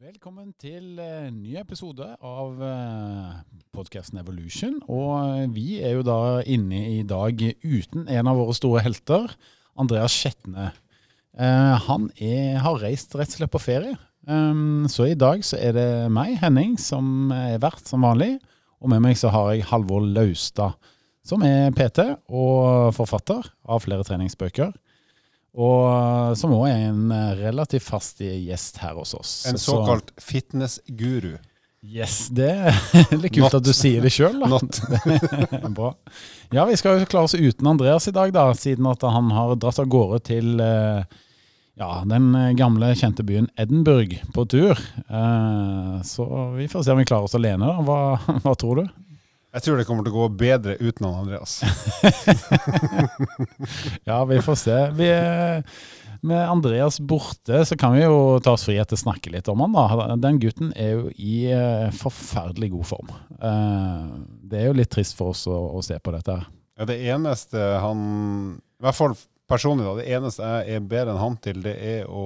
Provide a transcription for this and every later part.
Velkommen til en ny episode av uh, podkasten Evolution. Og eh, vi er jo da inne i dag uten en av våre store helter, Andreas Skjetne. Han er, har reist rett og slett på ferie. Um, så i dag så er det meg, Henning, som er vert som vanlig. Og med meg så har jeg Halvor Laustad, som er PT og forfatter av flere treningsbøker. Og som òg er en relativt fast gjest her hos oss. En såkalt fitnessguru. Yes, det er litt kult Not. at du sier det sjøl, da. Bra. Ja, vi skal jo klare oss uten Andreas i dag, da, siden at han har dratt av gårde til eh, ja, den gamle, kjente byen Edinburgh på tur. Eh, Så vi får se om vi klarer oss alene. da. Hva, hva tror du? Jeg tror det kommer til å gå bedre uten han Andreas. Ja, vi får se. Vi er, med Andreas borte, så kan vi jo ta oss frihet til å snakke litt om han da. Den gutten er jo i eh, forferdelig god form. Eh, Det er jo litt trist for oss å, å se på dette her. Ja, det eneste han I hvert fall personlig, da. Det eneste jeg er bedre enn han til, det er å,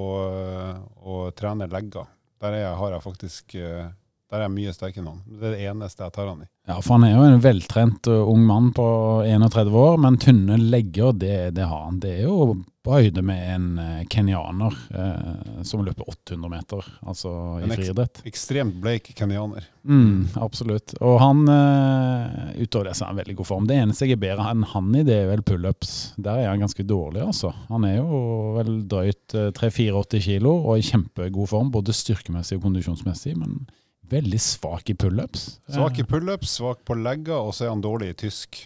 å trene legger. Der er jeg, har jeg faktisk eh, Der er jeg mye sterkere enn han. Det er det eneste jeg tar han i. Ja, for han er jo en veltrent uh, ung mann på 31 år, men tynne legger, det, det har han. Det er jo på høyde med en uh, kenyaner eh, som løper 800 meter, altså i En friidrett. Ekstremt bleik kenyaner. Mm, absolutt. Og han, eh, utover det, så er han veldig god form. Det eneste jeg er bedre enn han i, det er vel pullups. Der er han ganske dårlig, altså. Han er jo vel drøyt eh, 3-84 kilo og i kjempegod form, både styrkemessig og kondisjonsmessig, men veldig svak i pullups. Svak i pullups, svak på legger, og så er han dårlig i tysk.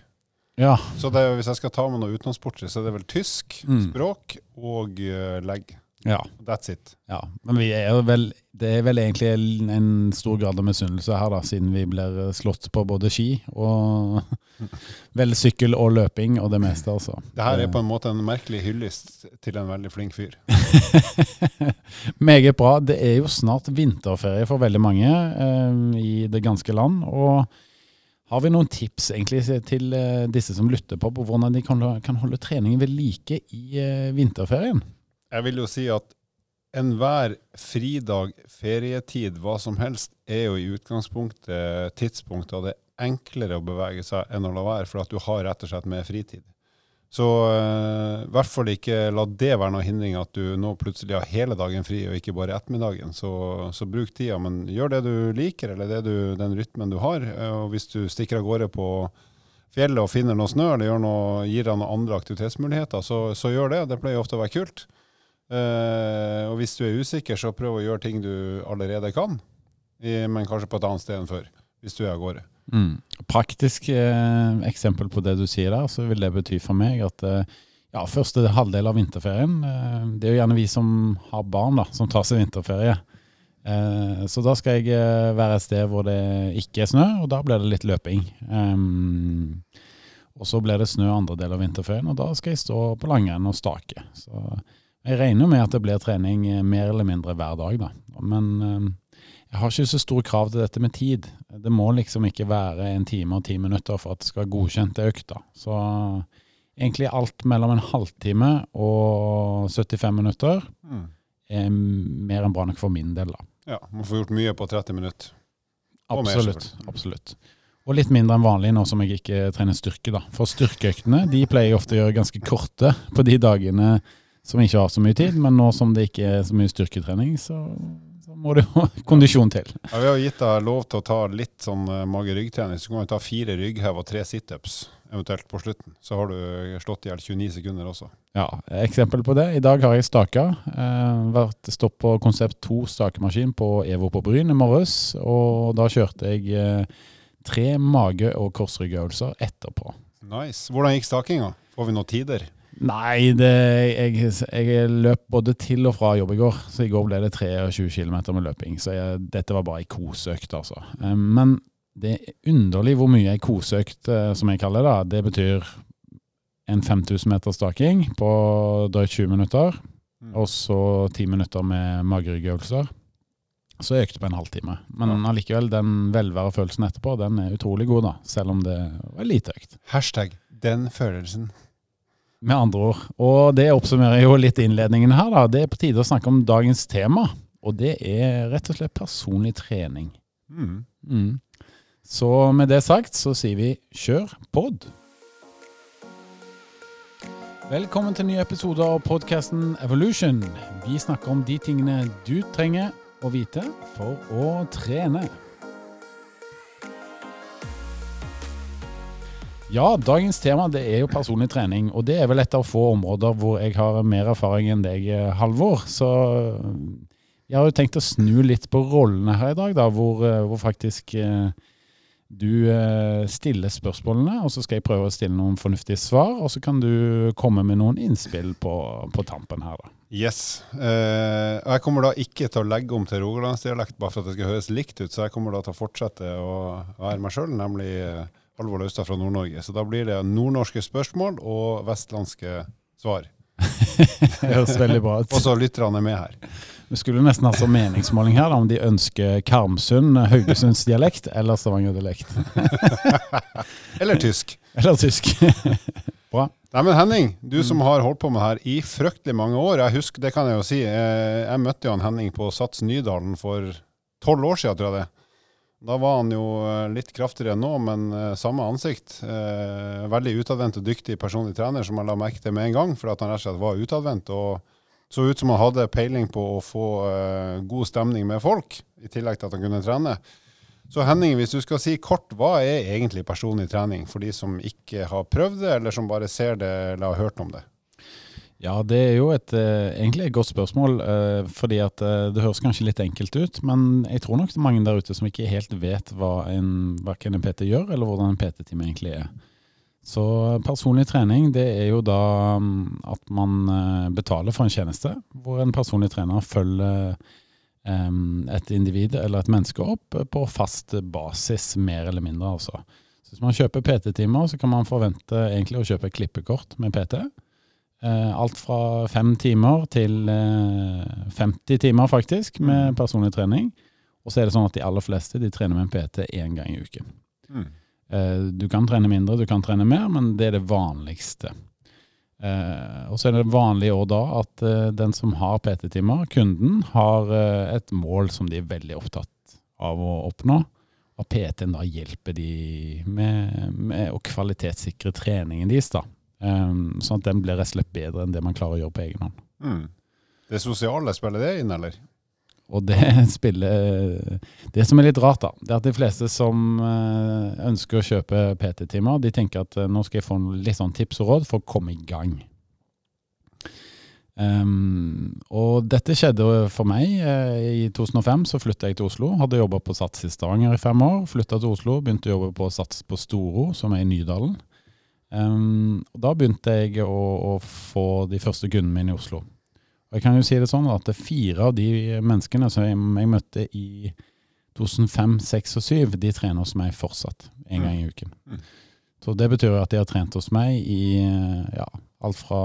Ja. Så det, hvis jeg skal ta med noe utenlandsporter, så er det vel tysk, Mm. språk og uh, legg. Ja. That's it. Ja, men vi er jo vel, det er vel egentlig en- en stor grad av misunnelse her, da, siden vi blir slått på både ski og vel sykkel og løping og det meste, altså. Det her er på en måte en merkelig hyllest til en veldig flink fyr. Meget bra. Det er jo snart vinterferie for veldig mange eh, i det ganske land. Og har vi noen tips egentlig til eh, disse som lytter på, på hvordan de kan, kan holde treningen ved like i eh, vinterferien? Jeg vil jo si at enhver fridag, ferietid, hva som helst, er jo i utgangspunktet tidspunkt da det er enklere å bevege seg enn å la være, for at du har rett og slett mer fritid. Så i i hvert fall ikke la det være noe hindring at du nå plutselig har hele dagen fri, og ikke bare ettermiddagen. Så, så bruk tida, men gjør det du liker, eller du, den rytmen du har. Eh, Og hvis du stikker av gårde på fjellet og finner noe snø, eller noe, gir deg noen andre aktivitetsmuligheter, så, så gjør det. Det pleier ofte å være kult. Eh, og hvis du er usikker, så prøv å gjøre ting du allerede kan, i, men kanskje på et annet sted enn før, hvis du er av gårde. Mm. Praktisk eh, eksempel på det du sier der, så vil det bety for meg at eh, ja, første halvdel av vinterferien, eh, det er jo gjerne vi som har barn da, som tar seg vinterferie. Eh, så da skal jeg eh, være et sted hvor det ikke er snø, og da blir det litt løping. Um, og så blir det snø andre del av vinterferien, og da skal jeg stå på langrenn og stake. Så jeg regner med at det blir trening eh, mer eller mindre hver dag, da. Men eh, jeg har ikke så store krav til dette med tid. Det må liksom ikke være en time og ti minutter for at det skal være godkjent til økta. Så egentlig alt mellom en halvtime og 75 minutter er mer enn bra nok for min del, da. Ja, man får gjort mye på 30 minutter. Og mer, Absolutt. absolutt. Og litt mindre enn vanlig nå som jeg ikke trener styrke, da. For styrkeøktene de pleier jeg ofte å gjøre ganske korte på de dagene som ikke har så mye tid, men nå som det ikke er så mye styrketrening, så, så må det jo kondisjon til. Ja, vi har gitt deg lov til å ta litt sånn eh, mage-rygg-trening, så kan du ta fire rygghev og tre situps, eventuelt på slutten. Så har du slått i hjel 29 sekunder også. Ja, eksempel på det. I dag har jeg staka. Eh, vært stopp på Konsept 2 stakemaskin på Evo på Bryn i morges. Og da kjørte jeg eh, tre mage- og korsryggøvelser etterpå. Nice. Hvordan gikk stakinga? Får vi noen tider? Nei, det, jeg, jeg løp både til og fra jobb i går. Så i går ble det 23 km med løping. Så jeg, dette var bare ei koseøkt, altså. Eh, Men det er underlig hvor mye ei koseøkt, eh, som jeg kaller det, det betyr en 5000 meter staking på drøyt 20 minutter. Mm. Og så 10 minutter med mageryggøvelser. Så jeg økte på en halvtime. Men allikevel, den velværefølelsen etterpå, den er utrolig god, da. Selv om det var lite økt. Hashtag den følelsen. Med andre ord. Og det oppsummerer jo litt innledningen her, da. Det er på tide å snakke om dagens tema. Og det er rett og slett personlig trening. Mm. Mm. Så med det sagt så sier vi kjør pod. Velkommen til nye ny episode av podkasten Evolution. Vi snakker om de tingene du trenger å vite for å trene. Ja, dagens tema det er jo personlig trening, og det er vel et av få områder hvor jeg har mer erfaring enn deg, Halvor. Så jeg har jo tenkt å snu litt på rollene her i dag, da, hvor, hvor faktisk eh, du eh, stiller spørsmålene, og så skal jeg prøve å stille noen fornuftige svar, og så kan du komme med noen innspill på, på tampen her. da. Yes. Eh, jeg kommer da ikke til å legge om til rogalandsdialekt bare for at det skal høres likt ut, så jeg kommer da til å fortsette å være meg sjøl, nemlig Halvor Laustad fra Nord-Norge. Så da blir det nordnorske spørsmål og vestlandske svar. Det høres veldig bra ut. Og så lytterne er med her. Vi skulle nesten hatt sånn meningsmåling her, da, om de ønsker Karmsund, Haugesundsdialekt eller Stavanger-dialekt. Eller tysk. Eller tysk. Bra. Nei, men Henning, du som har holdt på med her i fryktelig mange år. Jeg husker, det kan jeg jo si, eh, jeg møtte jo han Henning på Sats Nydalen for tolv år siden, tror jeg det. Da var han jo eh, litt kraftigere enn nå, men eh, samme ansikt. Eh, veldig utadvendt og dyktig personlig trener, som jeg la merke til med en gang, fordi han rett og slett var utadvendt. og så ut som han hadde peiling på å få eh, god stemning med folk, i tillegg til at han kunne trene. Så Henning, hvis du skal si kort, hva er egentlig personlig trening for de som ikke har prøvd det, eller som bare ser det eller har hørt om det? Ja, det er jo et, uh, egentlig et godt spørsmål, uh, fordi at det høres kanskje litt enkelt ut. Men jeg tror nok det er mange der ute som ikke helt vet hva en, en PT gjør, eller hvordan en PT-time egentlig er. Så personlig trening det er jo da mm, at man eh, betaler for en tjeneste, hvor en personlig trener følger et individ eller et menneske opp på fast basis, mer eller mindre. altså. Så Hvis man kjøper PT-timer, så kan man forvente egentlig å kjøpe klippekort med PT. Eh, alt fra fem timer til 50 eh, timer, faktisk, med mm. personlig trening. Og så er det sånn at de aller fleste de trener med en PT én gang i uken. Mm. Eh, du kan trene mindre, du kan trene mer, men det er det vanligste. Og så er det vanlig òg da at den som har PT-timer, kunden, har et mål som de er veldig opptatt av å oppnå. Og PT-en da hjelper de med, med, å kvalitetssikre treningen deres. da. Sånn at den blir rett og slett bedre enn det man klarer å gjøre på egen hånd. Mm. Det sosiale, spiller det inn, eller? Og det spiller Det som er litt rart, da, det er at de fleste som eh, ønsker å kjøpe PT-timer, de tenker at eh, nå skal jeg få litt sånn tips og råd for å komme i gang. Um, og dette skjedde for meg. I 2005 så flytta jeg til Oslo. Hadde jobba på Sats i Stavanger i fem år. Flytta til Oslo, begynte å jobbe på Sats på Storo, som er i Nydalen. Um, og da begynte jeg å, å få de første kundene mine i Oslo. Og jeg kan jo si det sånn at fire av de menneskene som jeg, jeg møtte i 2005, 2006 og 2007, de trener hos meg fortsatt en gang i mm. uken. Mm. Så det betyr at de har trent hos meg i ja, alt fra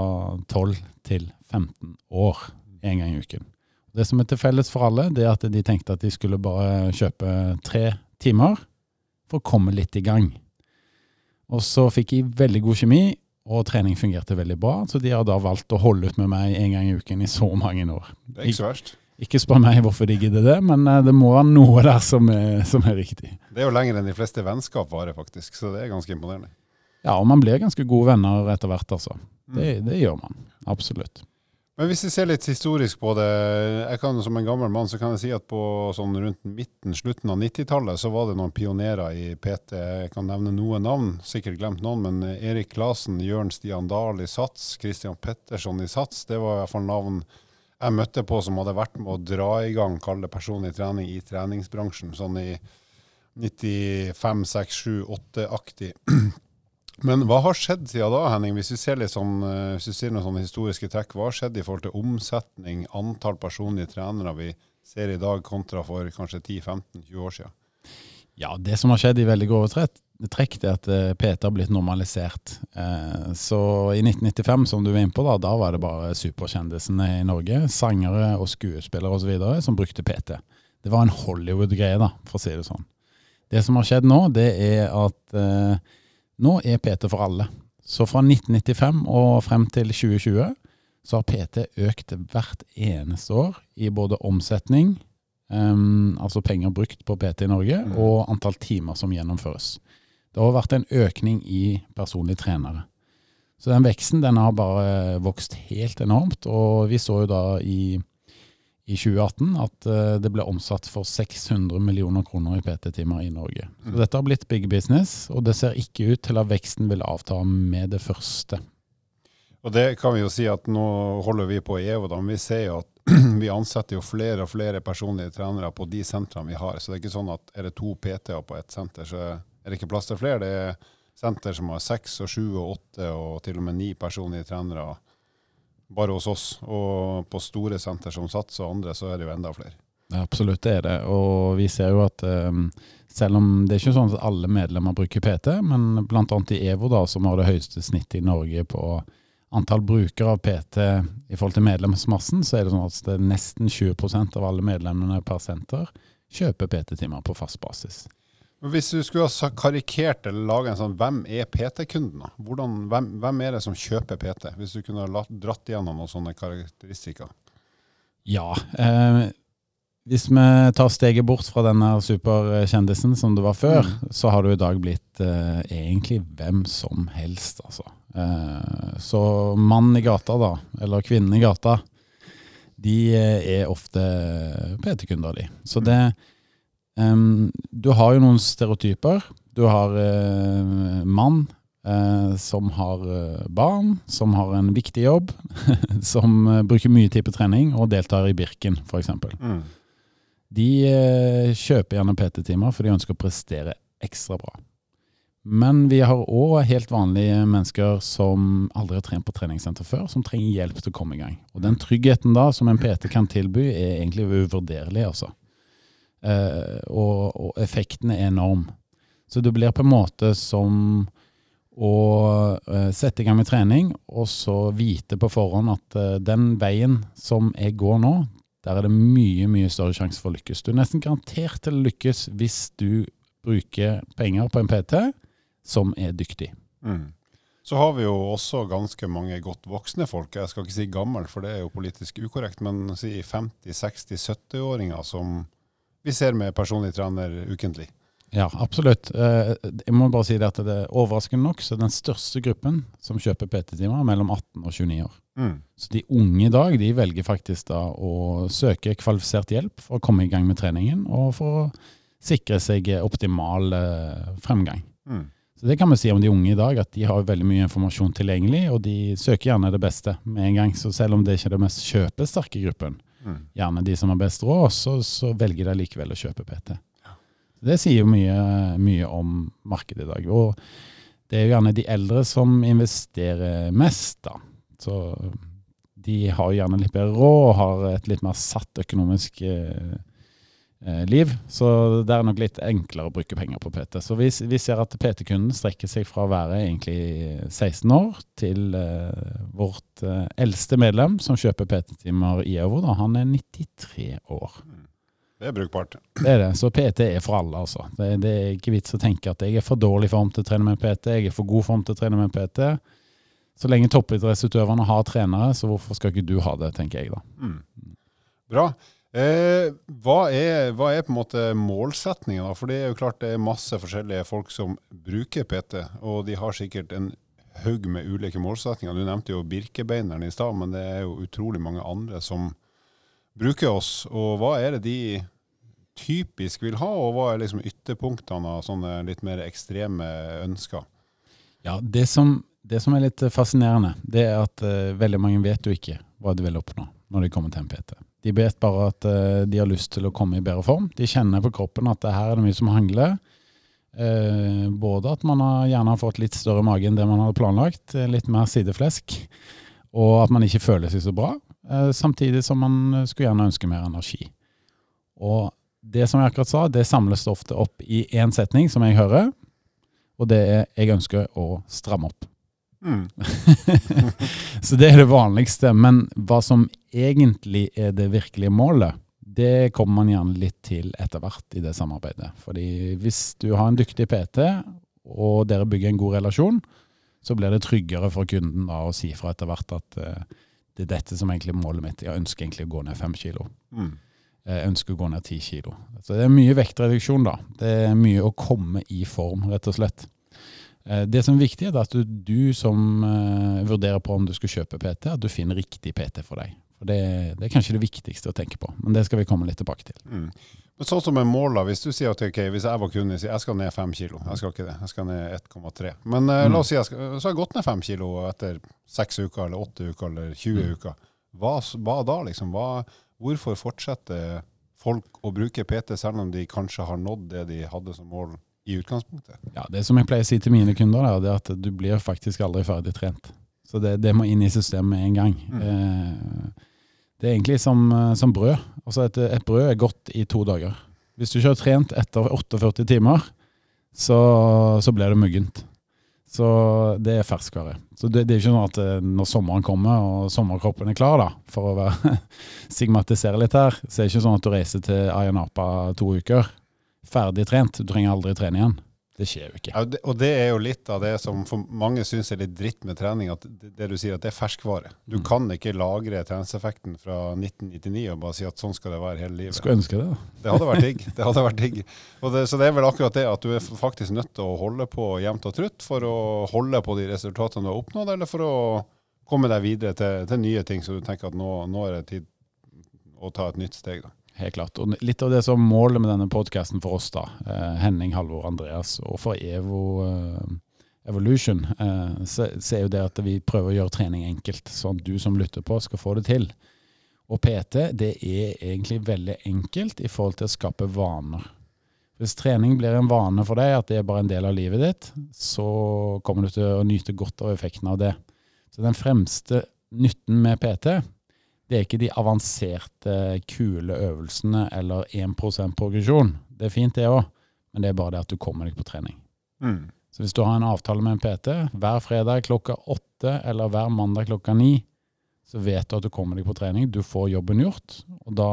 12 til 15 år en gang i uken. Det som er til felles for alle, det er at de tenkte at de skulle bare kjøpe tre timer for å komme litt i gang. Og så fikk jeg veldig god kjemi, og trening fungerte veldig bra, så de har da valgt å holde ut med meg en gang i uken i så mange år. Det er ikke så verst. Ikke spør meg hvorfor de gidder det, men eh, det må være noe der som er, som er, riktig. Det er jo lenger enn de fleste vennskap varer, faktisk, så det er ganske imponerende. Ja, og man blir ganske gode venner etter hvert, altså. Det, mm. det gjør man. Absolutt. Men hvis vi ser litt historisk på det, jeg kan som en gammel mann så kan jeg si at på sånn rundt midten, slutten av 90-tallet så var det noen pionerer i PT. Jeg kan nevne noen navn, sikkert glemt noen, men Erik Klasen, Jørn Stian Dahl i Sats, Christian Petterson i Sats, det var i hvert fall navn jeg møtte på som hadde vært med å dra i gang, kalle det personlig trening i treningsbransjen, sånn i 95, 6, 7, 8-aktig. Men hva har skjedd siden da, Henning? Hvis vi ser litt sånn, eh, hvis vi ser noen sånne historiske trekk, hva har skjedd i forhold til omsetning, antall personlige trenere vi ser i dag, kontra for kanskje 10-15-20 år siden? Ja, Det som har skjedd i veldig grove trekk, det er at eh, PT har blitt normalisert. Eh, så i 1995, som du var inne på, da, da var det bare superkjendisene i Norge, sangere og skuespillere osv., som brukte PT. Det var en Hollywood-greie, da, for å si det sånn. Det som har skjedd nå, det er at nå er PT for alle. Så fra 1995 og frem til 2020 så har PT økt hvert eneste år i både omsetning, um, altså penger brukt på PT i Norge, Mm. og antall timer som gjennomføres. Det har vært en økning i personlige trenere. Så den veksten den har bare vokst helt enormt, og vi så jo da i, i 2018 at eh, det ble omsatt for 600 millioner kroner i PT-timer i Norge. Så Mm. dette har blitt big business, og det ser ikke ut til at veksten vil avta med det første. Og det kan vi jo si at nå holder vi på i EVO, da, men vi ser jo at vi ansetter jo flere og flere personlige trenere på de sentrene vi har. Så det er ikke sånn at er det to PT-er på ett senter, så er det ikke plass til flere. Det er senter som har seks og sju og åtte og til og med ni personlige trenere bare hos oss. Og på store senter som Sats og andre, så er det jo enda flere. Ja, absolutt, det er det. Og vi ser jo at um, selv om det er ikke sånn at alle medlemmer bruker PT, men annet i EVO, da, som har det høyeste snittet i Norge på antall brukere av PT i forhold til medlemsmassen, så er det sånn at det nesten 20% av alle medlemmene per senter kjøper PT-timer på fast basis. Men Hvis du skulle ha karikert eller laget en sånn Hvem er PT-kunden? da? Hvordan, hvem, hvem er det som kjøper PT? Hvis du kunne ha dratt igjennom noen sånne karakteristikker. Ja, eh, hvis vi tar steget bort fra denne superkjendisen som det var før, så har det i dag blitt eh, egentlig hvem som helst, altså. Eh, så mann i gata, da, eller kvinnen i gata, de eh, er ofte PT-kunder, de. Så det em, Du har jo noen stereotyper. Du har uh, mann uh, som har uh, barn, som har en viktig jobb, som bruker mye tid på trening og deltar i Birken, f.eks. Mm. De kjøper gjerne PT-timer for de ønsker å prestere ekstra bra. Men vi har òg helt vanlige mennesker som aldri har trent på treningssenter før, som trenger hjelp til å komme i gang. Og den tryggheten da som en PT kan tilby, er egentlig uvurderlig, altså. Eh, og, og effekten er enorm. Så det blir på en måte som å eh, sette i gang med trening, og så vite på forhånd at eh, den veien som jeg går nå, der er det mye, mye større sjanse for å lykkes. Du er nesten garantert til å lykkes hvis du bruker penger på en PT som er dyktig. Mm. Så har vi jo også ganske mange godt voksne folk. Jeg skal ikke si gammel, for det er jo politisk ukorrekt, men si 50-60-70-åringer som vi ser med personlig trener ukentlig. Ja, absolutt. Eh, Jeg må bare si det at det er overraskende nok så den største gruppen som kjøper PT-timer, er mellom 18 og 29 år. Mm. Så de unge i dag de velger faktisk da å søke kvalifisert hjelp for å komme i gang med treningen, og for å sikre seg optimal eh, fremgang. Mm. Så det kan vi si om de unge i dag, at de har veldig mye informasjon tilgjengelig, og de søker gjerne det beste med en gang. Så selv om det ikke er den mest kjøpesterke gruppen, Mm. gjerne de som har best råd, så, så velger de likevel å kjøpe PT. Det sier mye, mye om markedet i dag. Og det er jo gjerne de eldre som investerer mest, da. Så de har jo gjerne litt bedre råd og har et litt mer satt økonomisk eh, liv. Så det er nok litt enklere å bruke penger på PT. Så vi, vi ser at PT-kunden strekker seg fra å være egentlig 16 år til eh, vårt eh, eldste medlem som kjøper PT-timer i euro. Da. Han er 93 år. Det er brukbart. Det er det. Så PT er for alle, altså. Det, det er ikke vits å tenke at jeg er for dårlig form til å trene med PT, jeg er for god form til å trene med PT. Så lenge toppidrettsutøverne har trenere, så hvorfor skal ikke du ha det, tenker jeg da. Mm. Bra. Eh, hva, er, hva er på en måte målsetningen? da? For det er jo klart det er masse forskjellige folk som bruker PT, og de har sikkert en haug med ulike målsetninger. Du nevnte jo Birkebeineren i stad, men det er jo utrolig mange andre som bruker oss. Og hva er det de typisk vil ha, og hva er liksom ytterpunktene av sånne litt mer ekstreme ønsker? Ja, det som, det som er litt fascinerende, det er at uh, veldig mange vet jo ikke hva de vil oppnå når de kommer til en PT. De vet bare at eh, de har lyst til å komme i bedre form. De kjenner på kroppen at det her er det mye som hangler. Eh, både at man har gjerne har fått litt større mage enn det man hadde planlagt, eh, litt mer sideflesk, og at man ikke føler seg så bra, samtidig som man skulle gjerne ønske mer energi. Og det som jeg akkurat sa, det samles ofte opp i én setning, som jeg hører, og det er 'jeg ønsker å stramme opp'. Mm. Så det er det vanligste. Men hva som egentlig er det virkelige målet, det kommer man gjerne litt til etter hvert i det samarbeidet. Fordi hvis du har en dyktig PT, og dere bygger en god relasjon, så blir det tryggere for kunden da å si fra etter hvert at uh, det er dette som egentlig er målet mitt. Jeg ønsker egentlig å gå ned fem kilo. Mm. Jeg ønsker å gå ned ti kilo. Så det er mye vektreduksjon, da. Det er mye å komme i form, rett og slett. Eh, det som er viktig, er at du, du som uh, vurderer på om du skal kjøpe PT, at du finner riktig PT for deg. For det, det, er kanskje det viktigste å tenke på, men det skal vi komme litt tilbake til. Mm. Men sånn som med mål Hvis du sier at okay, hvis jeg var kunde, sier jeg skal ned fem kilo. Jeg skal ikke det, jeg skal ned 1,3. Men uh, mm. la oss si jeg skal, så har jeg gått ned fem kilo etter seks uker, eller åtte uker, eller 20 mm. uker. Hva, hva, da, liksom? Hva, hvorfor fortsetter folk å bruke PT selv om de kanskje har nådd det de hadde som mål i utgangspunktet? Ja, Det som jeg pleier å si til mine kunder, det er at du blir faktisk aldri ferdig trent. Så det, det må inn i systemet med en gang. Mm. Eh, det er egentlig som, eh, som brød. Altså et, et, brød er godt i to dager. Hvis du ikke har trent etter 48 timer, så, så blir det muggent. Så det er ferskvare. Så det, det, er ikke sånn at eh, når sommeren kommer og sommerkroppen er klar, da, for å være stigmatisere litt her, så er det ikke sånn at du reiser til Ayanapa to uker ferdig trent. Du trenger aldri trene igjen. Det skjer jo ikke. Ja, og det er jo litt av det som for mange syns er litt dritt med trening, at det du sier at det er ferskvare. Du mm. kan ikke lagre treningseffekten fra 1999 og bare si at sånn skal det være hele livet. Skulle ønske det. da. Det hadde vært digg. Det hadde vært digg. Det, så det er vel akkurat det at du er faktisk nødt til å holde på jevnt og trutt for å holde på de resultatene du har oppnådd, eller for å komme deg videre til, til nye ting, så du tenker at nå, nå er det tid å ta et nytt steg. da. Helt klart. Og litt av det som målet med denne podkasten for oss, da, eh, Henning, Halvor, Andreas, og for Evo eh, Evolution, så, så, er jo det at vi prøver å gjøre trening enkelt, sånn at du som lytter på, skal få det til. Og PT det er egentlig veldig enkelt i forhold til å skape vaner. Hvis trening blir en vane for deg, at det er bare en del av livet ditt, så kommer du til å nyte godt av effekten av det. Så den fremste nytten med PT det er ikke de avanserte, kule øvelsene eller 1% progresjon. Det er fint, det òg, men det er bare det at du kommer deg på trening. Mm. Så hvis du har en avtale med en PT hver fredag klokka åtte eller hver mandag klokka ni, så vet du at du kommer deg på trening. Du får jobben gjort, og da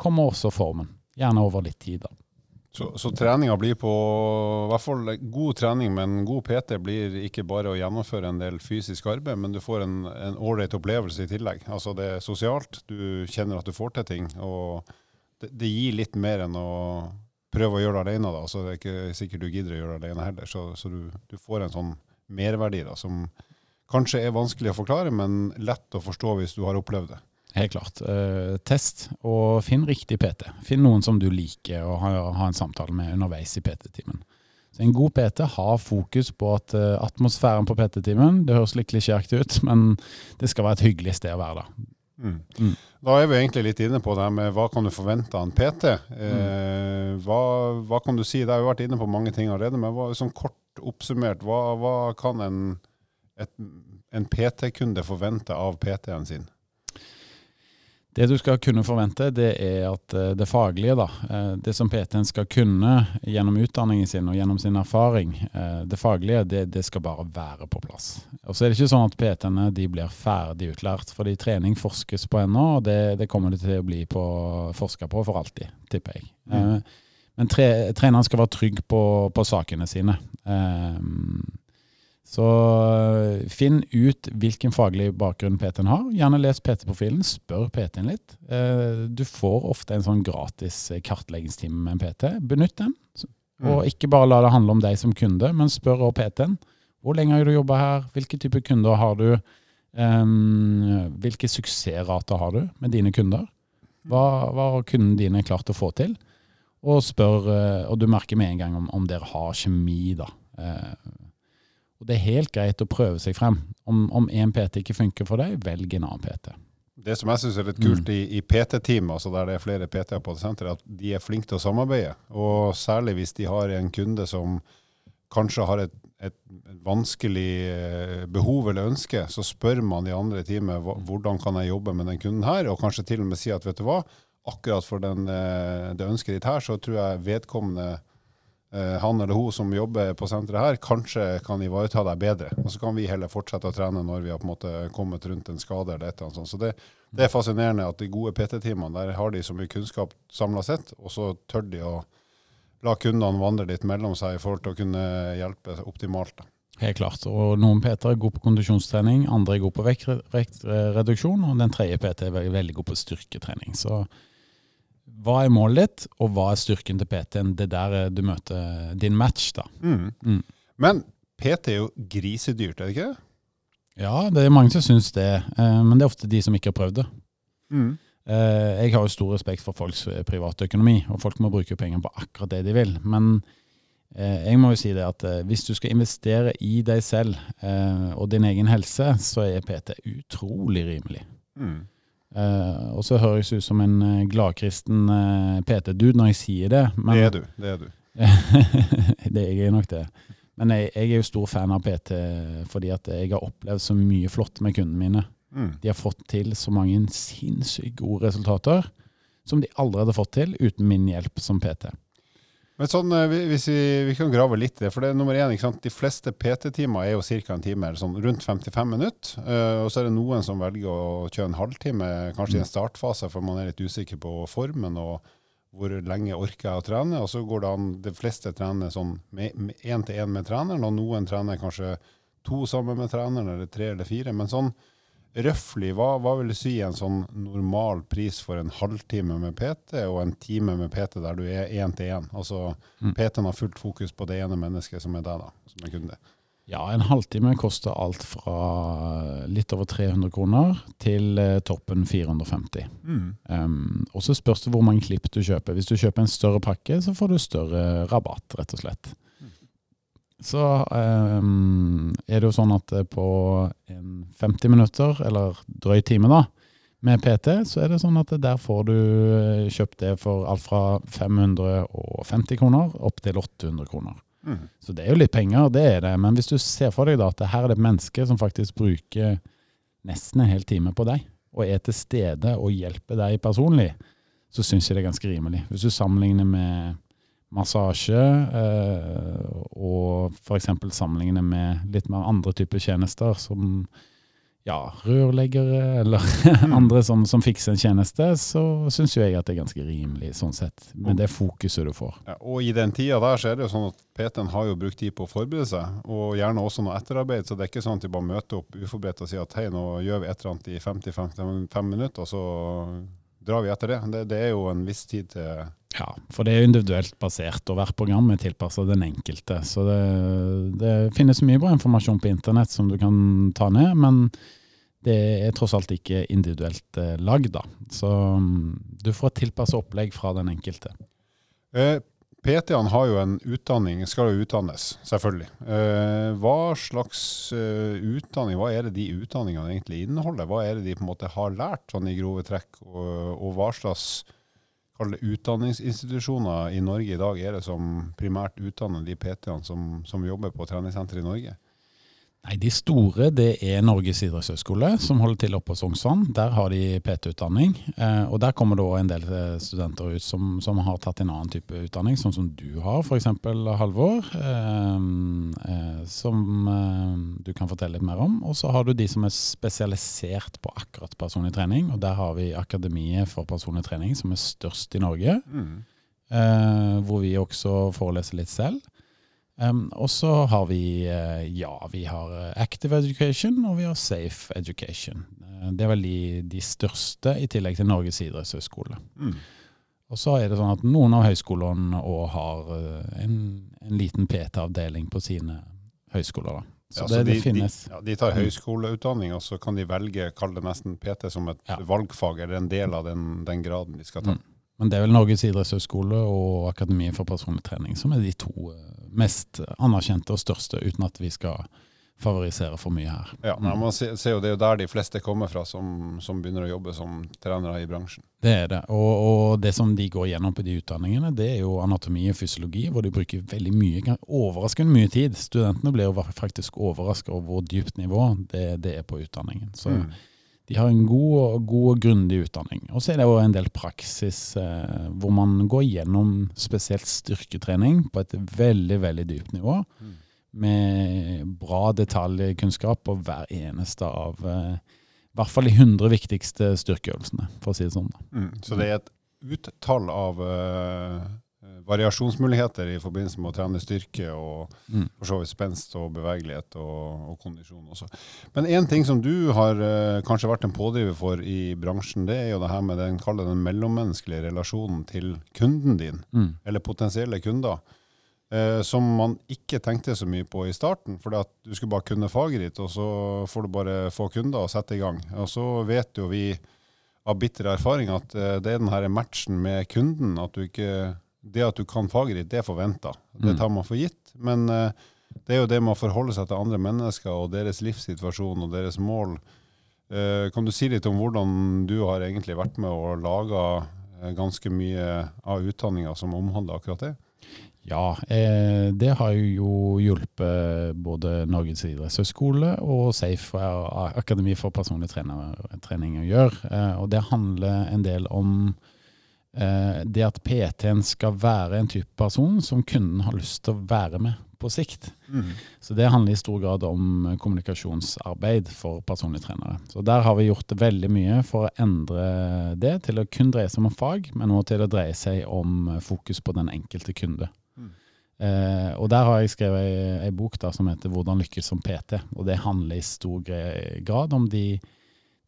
kommer også formen. Gjerne over litt tid, da. Så, så treninga blir på i hvert fall god trening, men god PT blir ikke bare å gjennomføre en del fysisk arbeid, men du får en ålreit opplevelse i tillegg. Altså det er sosialt, du kjenner at du får til ting. Og det, det gir litt mer enn å prøve å gjøre det alene. Da. Så det er ikke sikkert du gidder å gjøre det alene heller. Så, så du, du, får en sånn merverdi da, som kanskje er vanskelig å forklare, men lett å forstå hvis du har opplevd det. Helt klart. Eh, test, og finn riktig PT. Finn noen som du liker å ha, ha en samtale med underveis i PT-timen. Så En god PT har fokus på at uh, atmosfæren på PT-timen Det høres litt klisjéaktig ut, men det skal være et hyggelig sted å være da. Mm. Mm. Da er vi egentlig litt inne på det med hva kan du forvente av en PT. Eh, mm. hva, hva, kan du si? Det har jo vært inne på mange ting allerede, men hva, sånn kort oppsummert, hva, hva kan en, en PT-kunde forvente av PT-en sin? Det du skal kunne forvente, det er at eh, det faglige, da, eh, det som PT-en skal kunne gjennom utdanningen sin og gjennom sin erfaring, eh, det faglige, det, det skal bare være på plass. Og så er det ikke sånn at PT-ene de blir ferdig utlært, fordi trening forskes på ennå, og det, det, kommer det til å bli på, forska på for alltid, tipper jeg. Mm. Men tre, treneren skal være trygg på, på sakene sine. Så eh, finn ut hvilken faglig bakgrunn PT-en har. Gjerne les PT-profilen, spør PT-en litt. Eh, du får ofte en sånn gratis kartleggingstime med en PT. Benytt den. Og mm. ikke bare la det handle om deg som kunde, men spør også PT-en. Hvor lenge har du jobba her? Hvilke typer kunder har du? Um, hvilke suksessrater har du med dine kunder? Hva, hva har kundene dine klart å få til? Og spør, og du merker med en gang om, om dere har kjemi, da. Og det er helt greit å prøve seg frem. Om, om en PT ikke funker for deg, velg en annen PT. Det som jeg syns er litt kult mm. i, i PT-team, altså der det er flere PT-er på senteret, er at de er flinke til å samarbeide. Og særlig hvis de har en kunde som kanskje har et, et vanskelig eh, behov eller ønske, så spør man de andre i teamet hvordan kan jeg jobbe med den kunden her, og kanskje til og med si at vet du hva, akkurat for den, eh, det ønsket ditt her, så tror jeg vedkommende han eller hun som jobber på senteret her, kanskje kan ivareta deg bedre. Og så kan vi heller fortsette å trene når vi har på en måte kommet rundt en skade eller et eller annet sånt. Så det, det er fascinerende at de gode PT-timene, der har de så mye kunnskap samla sett, og så tør de å la kundene vandre litt mellom seg i forhold til å kunne hjelpe optimalt. Helt klart. Og noen PT er gode på kondisjonstrening, andre er gode på vektreduksjon, og den tredje PT er veldig god på styrketrening. Så hva er målet ditt, og hva er styrken til PT-en? Det er der eh, du møter din match, da. Mm. Mm. Men PT er jo grisedyrt, er det ikke det? Ja, det er mange som syns det, eh, men det er ofte de som ikke har prøvd det. Mm. Eh, Jeg har jo stor respekt for folks privatøkonomi, og folk må bruke penger på akkurat det de vil. Men eh, jeg må jo si det at eh, hvis du skal investere i deg selv eh, og din egen helse, så er PT utrolig rimelig. Mm. Eh, og så høres jeg ut som en eh, gladkristen uh, PT-dude når jeg sier det. Men, Det er du. det er du. det jeg er nok det. Men jeg, jeg er jo stor fan av PT fordi at jeg har opplevd så mye flott med kundene mine. Mm. De har fått til så mange sinnssykt gode resultater som de aldri hadde fått til uten min hjelp som PT. Men sånn, eh, hvis vi, vi kan grave litt i det, for det er nummer én, ikke sant? de fleste PT-timer er jo ca. en time, eller sånn rundt 55 minutter. Uh, og så er det noen som velger å kjøre en halvtime, kanskje i en startfase, for man er litt usikker på formen og hvor lenge orker jeg å trene. Og så går det an, de fleste trener sånn én til én med treneren, og noen trener kanskje to sammen med treneren, eller tre eller fire. Men sånn røftlig, hva, hva vil du si en sånn normal pris for en halvtime med PT og en time med PT der du er én til én? Altså Mm. PT-en har fullt fokus på det ene mennesket som er deg, da, som er kunde. Ja, en halvtime koster alt fra litt over 300 kroner til eh, toppen 450. Um, og så spørs det hvor mange klipp du kjøper. Hvis du kjøper en større pakke, så får du større rabatt, rett og slett. Så um, er det jo sånn at eh, på en 50 minutter, eller drøy time da, med PT, så er det sånn at der får du eh, kjøpt det for alt fra 550 kroner opp til 800 kroner. Mm. Så det er jo litt penger, det er det. Men hvis du ser for deg da at her er det et menneske som faktisk bruker nesten en hel time på deg, og er til stede og hjelper deg personlig, så syns jeg det er ganske rimelig. Hvis du sammenligner med massasje, eh, og f.eks. sammenligne med litt mer andre typer tjenester, som ja, rørleggere eller andre som, som fikser en tjeneste, så syns jeg at det er ganske rimelig sånn sett, med det fokuset du får. Ja, og i den tida der så er det jo sånn at PT-en har jo brukt tid på å forberede seg, og gjerne også noe etterarbeid, så det er ikke sånn at de bare møter opp uforberedt og sier at hei, nå gjør vi et eller annet i 50-55 minutter, og så drar vi etter det. det. Det er jo en viss tid til Ja, for det er individuelt basert, og hvert program er tilpasset den enkelte. Så det, det finnes mye bra informasjon på internett som du kan ta ned, men det er tross alt ikke individuelt eh, lagd, da. Så mm, du får et tilpasset opplegg fra den enkelte. eh, PT-ene har jo en utdanning, skal jo utdannes, selvfølgelig. Eh, hva slags eh, utdanning, hva er det de utdanningene egentlig inneholder? Hva er det de på en måte har lært sånn i grove trekk, og, og hva slags kall det utdanningsinstitusjoner i Norge i dag er det som primært utdanner de PT-ene som, som jobber på treningssenter i Norge? Nei, De store det er Norges idrettshøgskole, som holder til oppe på Sognsvann. Der har de PT-utdanning. Eh, og Der kommer det også en del eh, studenter ut som, som har tatt en annen type utdanning, sånn som du har, f.eks. Halvor. Eh, eh, som eh, du kan fortelle litt mer om. Og så har du de som er spesialisert på akkurat personlig trening. og Der har vi Akademiet for personlig trening, som er størst i Norge. Mm. eh, hvor vi også foreleser litt selv. Um, og så har vi eh, ja, vi har eh, Active Education og vi har Safe Education. Eh, det er vel de, de største, i tillegg til Norges idrettshøgskole. Mm. Og så er det sånn at noen av høyskolene òg har en, en liten PT-avdeling på sine høyskoler. da. Så Ja, det, så det de, finnes. De, ja, de tar høyskoleutdanning, og så kan de velge, kall det nesten PT som et Ja. valgfag, eller en del av den, den graden de skal ta. Mm. Men det er vel Norges idrettshøgskole og Akademiet for personlig trening som er de to mest anerkjente og største, uten at vi skal favorisere for mye her. Ja, Mm. man ser, ser jo Det er jo der de fleste kommer fra som, som begynner å jobbe som trenere i bransjen. Det er det. Og, og det som de går gjennom på de utdanningene, det er jo anatomi og fysiologi, hvor de bruker veldig mye, overraskende mye tid. Studentene blir jo faktisk overraska over hvor dypt nivå det, det er på utdanningen. Så Mm. De har en god, god og grundig utdanning. Og så er det jo en del praksis eh, hvor man går gjennom spesielt styrketrening på et veldig, veldig dypt nivå. Mm. Med bra detaljkunnskap på hver eneste av eh, i hvert fall de 100 viktigste styrkeøvelsene, for å si det sånn. Mm. Så det er et uttall av eh, variasjonsmuligheter i forbindelse med å trene styrke og Mm. for så vidt spenst og bevegelighet og, og kondisjon også. Men én ting som du har eh, kanskje vært en pådriver for i bransjen, det er jo det her med den, den mellommenneskelige relasjonen til kunden din, Mm. eller potensielle kunder. Eh, som man ikke tenkte så mye på i starten, for du skulle bare kunne faget ditt, og så får du bare få kunder og sette i gang. Og så vet jo vi av bitter erfaring at eh, det er den her matchen med kunden, at du ikke Det at du kan faget ditt, det er forventa. Det Mm. tar man for gitt. Men eh, det er jo det med å forholde seg til andre mennesker og deres livssituasjon og deres mål. Eh, kan du si litt om hvordan du har egentlig vært med og laga ganske mye av utdanninga som omhandler akkurat det? Ja, eh, det har jo hjulpet både Norges idrettshøgskole og Safe eh, Akademi for personlig trening å gjøre. Eh, og det handler en del om eh, det at PT-en skal være en type person som kunden har lyst til å være med på sikt. Så det handler i stor grad om kommunikasjonsarbeid for personlige trenere. Så der har vi gjort veldig mye for å endre det til å kun dreie seg om fag, men også til å dreie seg om fokus på den enkelte kunde. Mm. Eh, og der har jeg skrevet ei, ei bok da, som heter 'Hvordan lykkes som PT'. Og det handler i stor grad om de,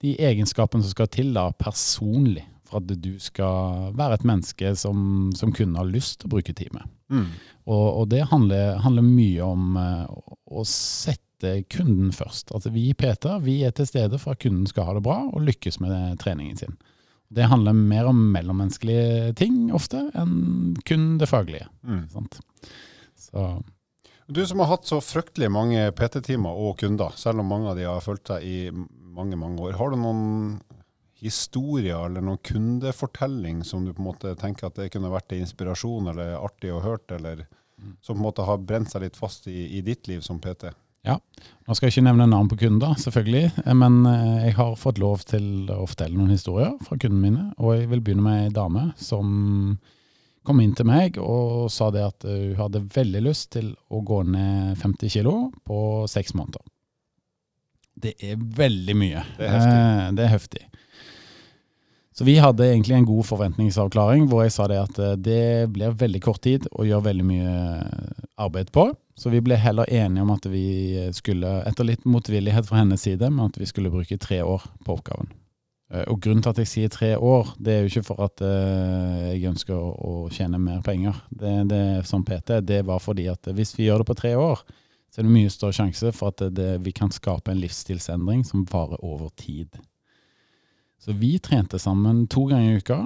de egenskapene som skal til da, personlig, for at du skal være et menneske som, som kun har lyst til å bruke tid med. Mm. Og, og det handler, handler mye om eh, å- sette kunden først. Altså vi i PT vi er til stede for at kunden skal ha det bra og lykkes med treningen sin. Det handler mer om mellommenneskelige ting ofte enn kun det faglige. Mm. Sant? Så Du som har hatt så fryktelig mange PT-timer og kunder, selv om mange av de har fulgt deg i mange, mange år, har du noen historier eller noen kundefortelling som du på en måte tenker at det kunne vært en inspirasjon eller artig å hørt, eller som på en måte har brent seg litt fast i, i ditt liv som PT? Ja, Nå skal jeg ikke nevne navn på kunder, selvfølgelig, men eh, jeg har fått lov til å fortelle noen historier fra kundene mine. Og jeg vil begynne med ei dame som kom inn til meg og sa det at eh, hun hadde veldig lyst til å gå ned 50 kilo på seks måneder. Det er veldig mye. Det er heftig. Eh, Det er heftig. Så vi hadde egentlig en god forventningsavklaring hvor jeg sa det at eh, det blir veldig kort tid å gjøre veldig mye arbeid på. Så vi ble heller enige om at vi skulle, etter litt motvillighet fra hennes side, men at vi skulle bruke tre år på oppgaven. Eh, Og grunnen til at jeg sier tre år, det er jo ikke for at eh, jeg ønsker å, tjene mer penger. Det, det som PT, det var fordi at hvis vi gjør det på tre år, så er det mye større sjanse for at det, vi kan skape en livsstilsendring som varer over tid. Så vi trente sammen to ganger i uka.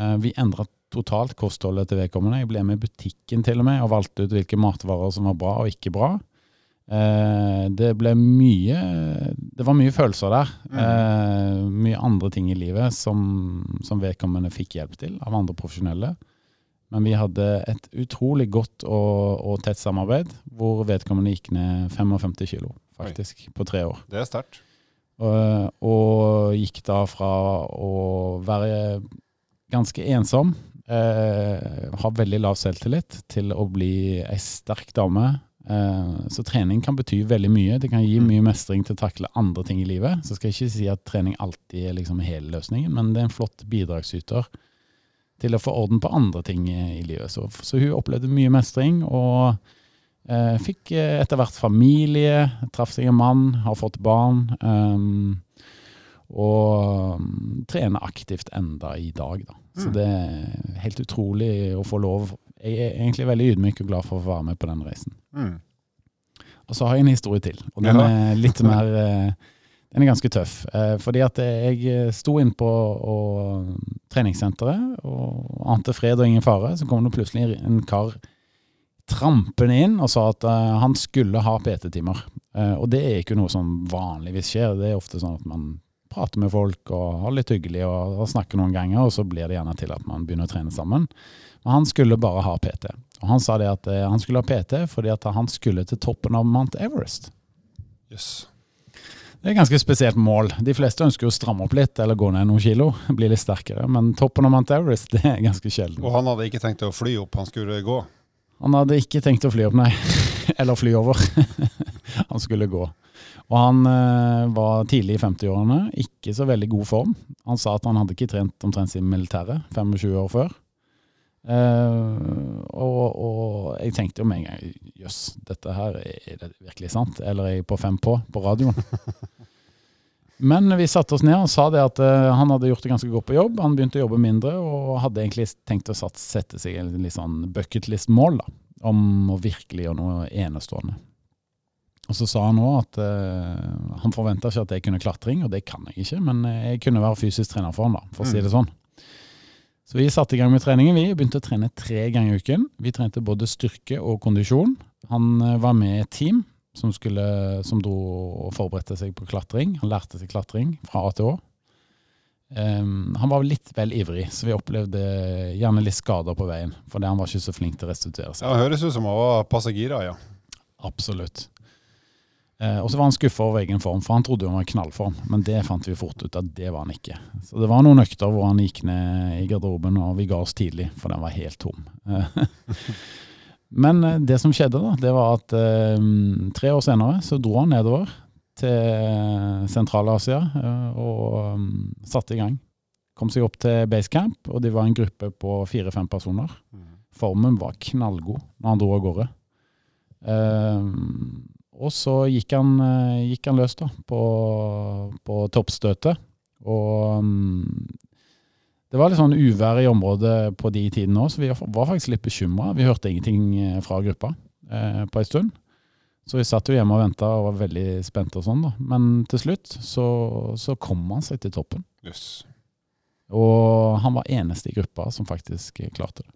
Eh, Vi endra totalt kostholdet til vedkommende. Jeg ble med i butikken til og med og valgte ut hvilke matvarer som var bra og ikke bra. Eh, Det ble mye Det var mye følelser der. Mm. Mye andre ting i livet som, som vedkommende fikk hjelp til av andre profesjonelle. Men vi hadde et utrolig godt og, og tett samarbeid, hvor vedkommende gikk ned 55 kilo, faktisk, på tre år. Det er sterkt. Og, og gikk da fra å være ganske ensom, eh, ha veldig lav selvtillit, til å bli ei sterk dame. Eh, så trening kan bety veldig mye. Det kan gi mye mestring til å takle andre ting i livet. Så skal jeg ikke si at trening alltid er liksom hele løsningen, men det er en flott bidragsyter til å få orden på andre ting i livet. Så, så hun opplevde mye mestring, og eh, fikk eh, etter hvert familie, traff seg en mann, har fått barn. ehm, og um, trener aktivt enda i dag, da. Så Mm. det er helt utrolig å få lov. Jeg er egentlig veldig ydmyk og glad for å få være med på den reisen. Mm. Og så har jeg en historie til, og den er litt mer eh, Den er ganske tøff. Eh, Fordi at jeg sto inn på og, treningssenteret og ante fred og ingen fare. Så kom det plutselig en kar trampende inn og sa at uh, han skulle ha PT-timer. Uh, Og det er ikke noe som vanligvis skjer. Det er ofte sånn at man prater med folk og har litt hyggelig og, og snakker noen ganger, og så blir det gjerne til at man begynner å trene sammen. Men han skulle bare ha PT. Og han sa det at uh, han skulle ha PT fordi at han skulle til toppen av Mount Everest. Yes. Det er et ganske spesielt mål. De fleste ønsker å stramme opp litt eller gå ned noen kilo, bli litt sterkere. Men toppen av Mount Everest det er ganske sjelden. Og han hadde ikke tenkt å fly opp, han skulle gå. Han hadde ikke tenkt å fly opp, nei. Eller fly over. han skulle gå. Og han eh, var tidlig i 50-årene, ikke så veldig god form. Han sa at han hadde ikke trent omtrent siden militæret, 25 år før. Eh, jeg tenkte jo med en gang jøss, dette her, er det virkelig sant? Eller er jeg på fem på på radioen? Men vi satte oss ned og sa det at uh, han hadde gjort det ganske godt på jobb. Han begynte å jobbe mindre og hadde egentlig tenkt å sette seg en litt sånn bucketlist-mål om å virkelig gjøre noe enestående. Og så sa han òg at uh, han forventa ikke at jeg kunne klatring, og det kan jeg ikke, men jeg kunne være fysisk trener for han, da, for å si det sånn. Så vi satte i gang med treningen. Vi begynte å trene tre ganger i uken. Vi trente både styrke og kondisjon. Han var med i et team som, skulle, som og forberedte seg på klatring. Han lærte seg klatring fra A til Å. Um, han var litt vel ivrig, så vi opplevde gjerne litt skader på veien. Fordi han var ikke så flink til å restituere seg. Ja, Høres ut som han var passagira, ja. Absolutt. Uh, og så var han skuffa over egen form, for han trodde han var i knallform. Men det fant vi fort ut at det var han ikke. Så det var noen økter hvor han gikk ned i garderoben, og vi ga oss tidlig, for den var helt tom. Men eh, det som skjedde, da, det var at eh, tre år senere så dro han nedover til Sentral-Asia eh, og um, satte i gang. Kom seg opp til basecamp, og de var en gruppe på fire-fem personer. Mm. Formen var knallgod når han dro av gårde. Eh, og så gikk han, eh, gikk han løs da, på, på toppstøtet. Og um, det var litt sånn uvær i området på de tidene òg, så vi var faktisk litt bekymra. Vi hørte ingenting eh, fra gruppa eh, på en stund. Så vi satt jo hjemme og venta og var veldig spente og sånn, da. Men til slutt så, så kom han seg til toppen. Yes. Og han var eneste i gruppa som faktisk klarte det.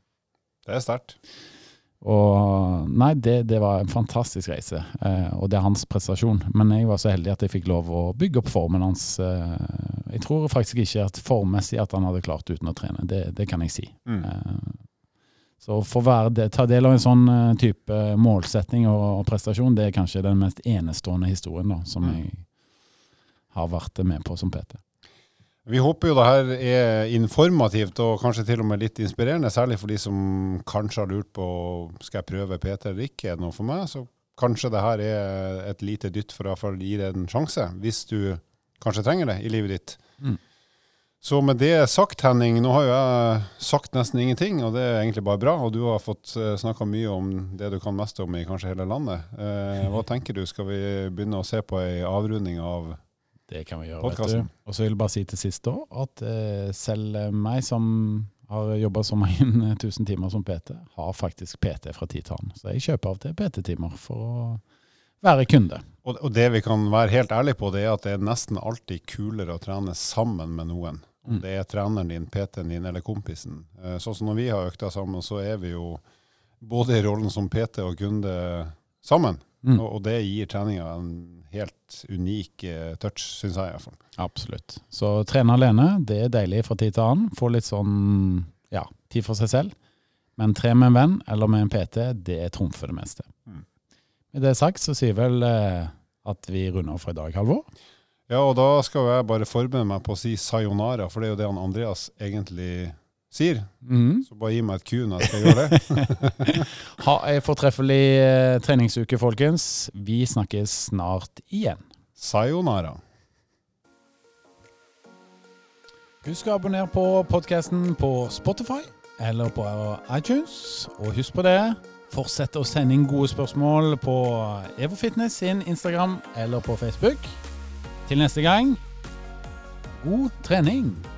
Det er sterkt. Og nei, det, det, var en fantastisk reise, eh, og det er hans prestasjon. Men jeg var så heldig at jeg fikk lov å bygge opp formen hans. Eh, jeg tror faktisk ikke at formmessig at han hadde klart uten å trene, det, det kan jeg si. Mm. Eh, så for å ta del av en sånn eh, type målsetting og, og, prestasjon, det er kanskje den mest enestående historien da, som mm. jeg har vært med på som PT. Vi håper jo det her er informativt og kanskje til og med litt inspirerende, særlig for de som kanskje har lurt på skal jeg prøve PT eller ikke. Er det noe for meg? Så kanskje det her er et lite dytt for å gi det en sjanse, hvis du kanskje trenger det i livet ditt. Mm. Så med det sagt, Henning, nå har jo jeg sagt nesten ingenting, og det er egentlig bare bra. Og du har fått eh, snakka mye om det du kan mest om i kanskje hele landet. Eh, hva tenker du, skal vi begynne å se på ei avrunding av det kan vi gjøre. Podcasten. Og så vil jeg bare si til sist da, at eh, selv meg som har jobba så mange tusen timer som PT, har faktisk PT fra tid til annen. Så jeg kjøper av og til PT-timer for å være kunde. Og, det vi kan være helt ærlige på, det er at det er nesten alltid kulere å trene sammen med noen. Om mm. det er treneren din, PT-en din eller kompisen. Eh, sånn som når vi har økta sammen, så er vi jo både i rollen som PT og kunde sammen. Mm. Og, det gir treninga en helt unik uh, touch, syns jeg iallfall. Absolutt. Så trene alene, det er deilig fra tid til annen. Få litt sånn ja, tid for seg selv. Men tre med en venn eller med en PT, det er trumfer det meste. Med det sagt så sier vel eh, at vi runder av for i dag, Halvor. Ja, og da skal jeg bare forberede meg på å si sayonara, for det er jo det han Andreas egentlig sier. Mm. Så bare gi meg et Q når jeg skal gjøre det. ha ei fortreffelig eh, treningsuke, folkens. Vi snakkes snart igjen. Sayonara. Husk å abonnere på podkasten på Spotify eller på iTunes. Og husk på det, fortsett å sende inn gode spørsmål på EvoFitness sin Instagram eller på Facebook. Til neste gang god trening!